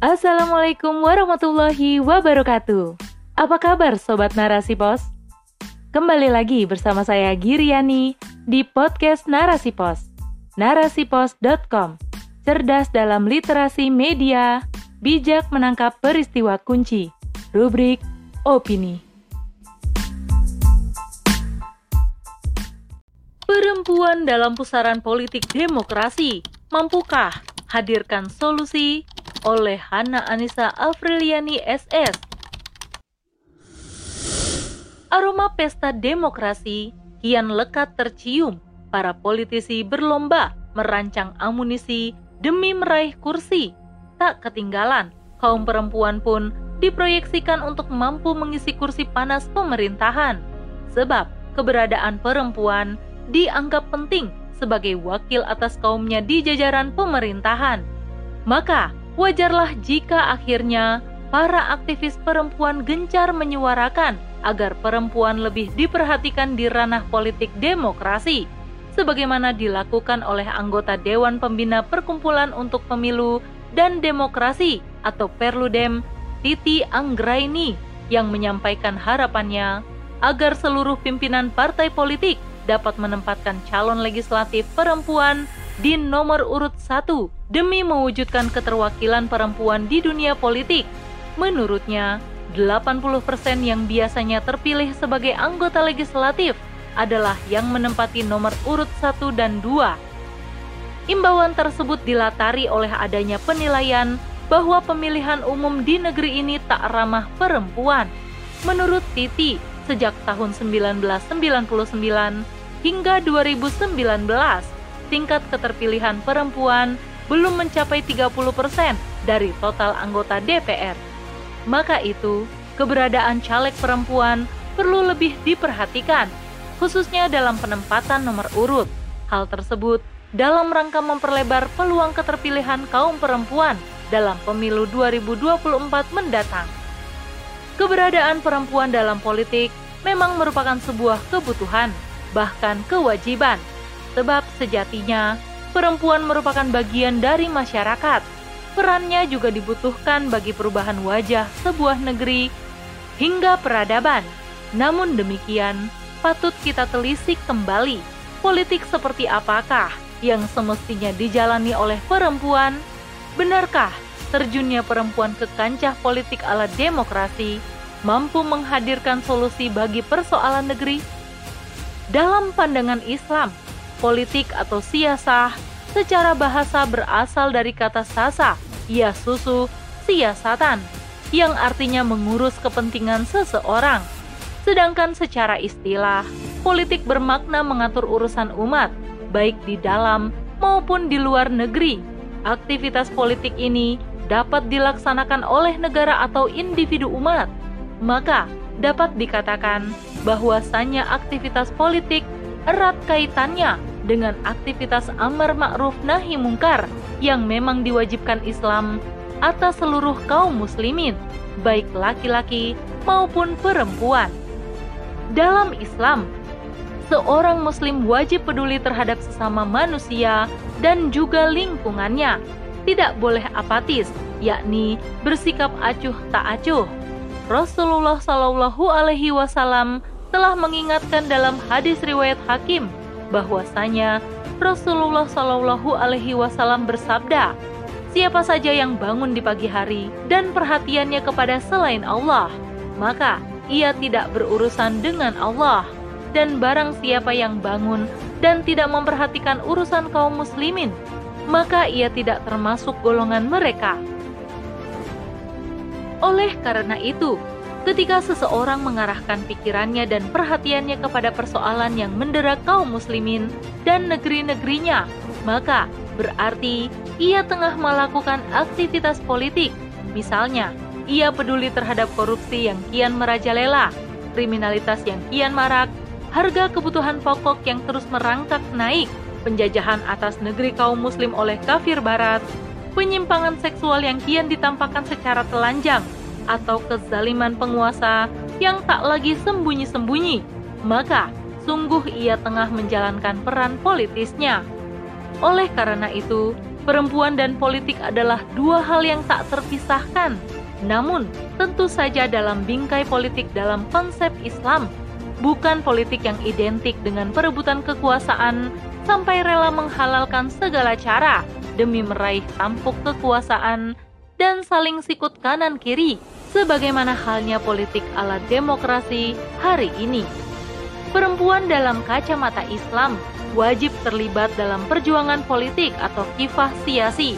Assalamualaikum warahmatullahi wabarakatuh. Apa kabar Sobat Narasi Pos? Kembali lagi bersama saya Giriani di podcast Narasi Pos. Narasipos.com Cerdas dalam literasi media, bijak menangkap peristiwa kunci. Rubrik Opini. Perempuan dalam pusaran politik demokrasi, mampukah hadirkan solusi oleh Hana Anissa Afriliani SS. Aroma pesta demokrasi kian lekat tercium. Para politisi berlomba merancang amunisi demi meraih kursi. Tak ketinggalan, kaum perempuan pun diproyeksikan untuk mampu mengisi kursi panas pemerintahan. Sebab keberadaan perempuan dianggap penting sebagai wakil atas kaumnya di jajaran pemerintahan. Maka, Wajarlah jika akhirnya para aktivis perempuan gencar menyuarakan agar perempuan lebih diperhatikan di ranah politik demokrasi, sebagaimana dilakukan oleh anggota Dewan Pembina Perkumpulan untuk Pemilu dan Demokrasi atau Perludem, Titi Anggraini, yang menyampaikan harapannya agar seluruh pimpinan partai politik dapat menempatkan calon legislatif perempuan di nomor urut satu demi mewujudkan keterwakilan perempuan di dunia politik. Menurutnya, 80% yang biasanya terpilih sebagai anggota legislatif adalah yang menempati nomor urut satu dan dua. Imbauan tersebut dilatari oleh adanya penilaian bahwa pemilihan umum di negeri ini tak ramah perempuan. Menurut Titi, sejak tahun 1999 hingga 2019, tingkat keterpilihan perempuan belum mencapai 30% dari total anggota DPR. Maka itu, keberadaan caleg perempuan perlu lebih diperhatikan, khususnya dalam penempatan nomor urut. Hal tersebut dalam rangka memperlebar peluang keterpilihan kaum perempuan dalam pemilu 2024 mendatang. Keberadaan perempuan dalam politik memang merupakan sebuah kebutuhan, bahkan kewajiban Sebab sejatinya, perempuan merupakan bagian dari masyarakat. Perannya juga dibutuhkan bagi perubahan wajah sebuah negeri hingga peradaban. Namun demikian, patut kita telisik kembali politik seperti apakah yang semestinya dijalani oleh perempuan? Benarkah terjunnya perempuan ke kancah politik ala demokrasi mampu menghadirkan solusi bagi persoalan negeri? Dalam pandangan Islam, politik atau siasah secara bahasa berasal dari kata sasa, ia susu, siasatan, yang artinya mengurus kepentingan seseorang. Sedangkan secara istilah, politik bermakna mengatur urusan umat, baik di dalam maupun di luar negeri. Aktivitas politik ini dapat dilaksanakan oleh negara atau individu umat. Maka, dapat dikatakan bahwasannya aktivitas politik erat kaitannya dengan aktivitas amar ma'ruf nahi mungkar yang memang diwajibkan Islam atas seluruh kaum muslimin, baik laki-laki maupun perempuan. Dalam Islam, seorang muslim wajib peduli terhadap sesama manusia dan juga lingkungannya. Tidak boleh apatis, yakni bersikap acuh tak acuh. Rasulullah Shallallahu alaihi wasallam telah mengingatkan dalam hadis riwayat Hakim bahwasanya Rasulullah Shallallahu Alaihi Wasallam bersabda, "Siapa saja yang bangun di pagi hari dan perhatiannya kepada selain Allah, maka ia tidak berurusan dengan Allah." Dan barang siapa yang bangun dan tidak memperhatikan urusan kaum muslimin, maka ia tidak termasuk golongan mereka. Oleh karena itu, ketika seseorang mengarahkan pikirannya dan perhatiannya kepada persoalan yang mendera kaum muslimin dan negeri-negerinya, maka berarti ia tengah melakukan aktivitas politik. Misalnya, ia peduli terhadap korupsi yang kian merajalela, kriminalitas yang kian marak, harga kebutuhan pokok yang terus merangkak naik, penjajahan atas negeri kaum muslim oleh kafir barat, penyimpangan seksual yang kian ditampakkan secara telanjang, atau kezaliman penguasa yang tak lagi sembunyi-sembunyi, maka sungguh ia tengah menjalankan peran politisnya. Oleh karena itu, Perempuan dan politik adalah dua hal yang tak terpisahkan. Namun, tentu saja dalam bingkai politik dalam konsep Islam, bukan politik yang identik dengan perebutan kekuasaan sampai rela menghalalkan segala cara demi meraih tampuk kekuasaan dan saling sikut kanan kiri sebagaimana halnya politik ala demokrasi hari ini. Perempuan dalam kacamata Islam wajib terlibat dalam perjuangan politik atau kifah siasi.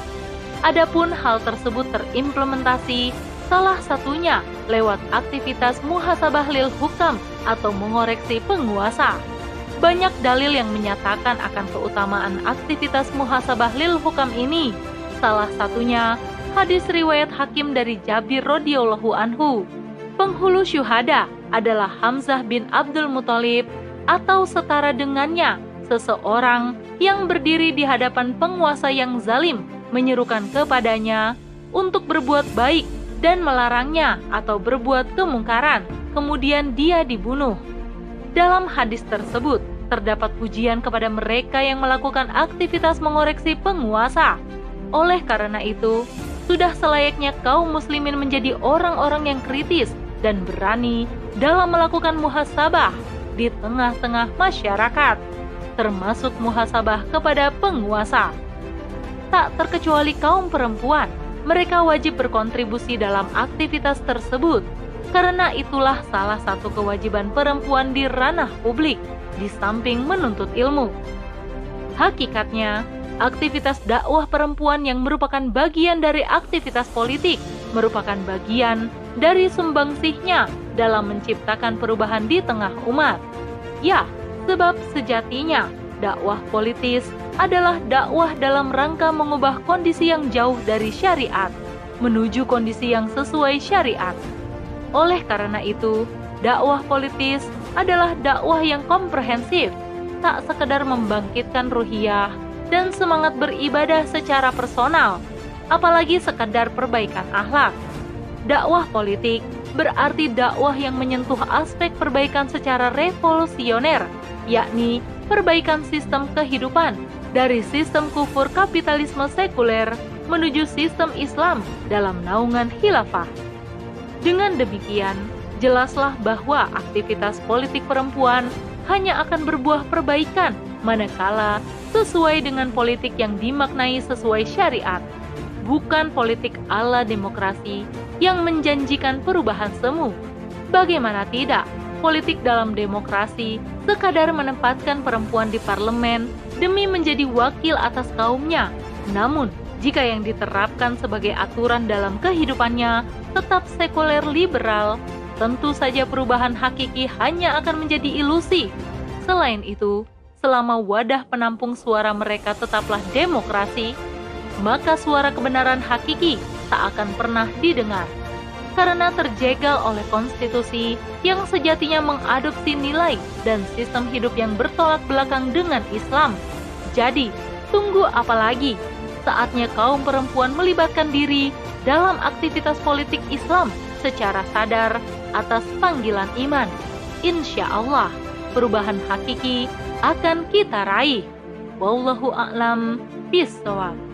Adapun hal tersebut terimplementasi salah satunya lewat aktivitas muhasabah lil hukam atau mengoreksi penguasa. Banyak dalil yang menyatakan akan keutamaan aktivitas muhasabah lil hukam ini. Salah satunya hadis riwayat hakim dari Jabir radhiyallahu anhu. Penghulu syuhada adalah Hamzah bin Abdul Muthalib atau setara dengannya seseorang yang berdiri di hadapan penguasa yang zalim menyerukan kepadanya untuk berbuat baik dan melarangnya atau berbuat kemungkaran, kemudian dia dibunuh. Dalam hadis tersebut, terdapat pujian kepada mereka yang melakukan aktivitas mengoreksi penguasa. Oleh karena itu, sudah selayaknya kaum muslimin menjadi orang-orang yang kritis dan berani dalam melakukan muhasabah di tengah-tengah masyarakat, termasuk muhasabah kepada penguasa. Tak terkecuali kaum perempuan, mereka wajib berkontribusi dalam aktivitas tersebut, karena itulah salah satu kewajiban perempuan di ranah publik, di samping menuntut ilmu. Hakikatnya, aktivitas dakwah perempuan yang merupakan bagian dari aktivitas politik merupakan bagian dari sumbangsihnya dalam menciptakan perubahan di tengah umat. Ya, sebab sejatinya dakwah politis adalah dakwah dalam rangka mengubah kondisi yang jauh dari syariat menuju kondisi yang sesuai syariat. Oleh karena itu, dakwah politis adalah dakwah yang komprehensif, tak sekedar membangkitkan ruhiyah dan semangat beribadah secara personal, apalagi sekedar perbaikan akhlak. Dakwah politik berarti dakwah yang menyentuh aspek perbaikan secara revolusioner, yakni perbaikan sistem kehidupan dari sistem kufur kapitalisme sekuler menuju sistem Islam dalam naungan khilafah. Dengan demikian, jelaslah bahwa aktivitas politik perempuan hanya akan berbuah perbaikan manakala sesuai dengan politik yang dimaknai sesuai syariat, bukan politik ala demokrasi yang menjanjikan perubahan semu. Bagaimana tidak, politik dalam demokrasi sekadar menempatkan perempuan di parlemen demi menjadi wakil atas kaumnya. Namun, jika yang diterapkan sebagai aturan dalam kehidupannya tetap sekuler liberal, tentu saja perubahan hakiki hanya akan menjadi ilusi. Selain itu, selama wadah penampung suara mereka tetaplah demokrasi, maka suara kebenaran hakiki tak akan pernah didengar. Karena terjegal oleh konstitusi yang sejatinya mengadopsi nilai dan sistem hidup yang bertolak belakang dengan Islam jadi, tunggu apa lagi? Saatnya kaum perempuan melibatkan diri dalam aktivitas politik Islam secara sadar atas panggilan iman. Insya Allah, perubahan hakiki akan kita raih. Wallahu a'lam bishawab.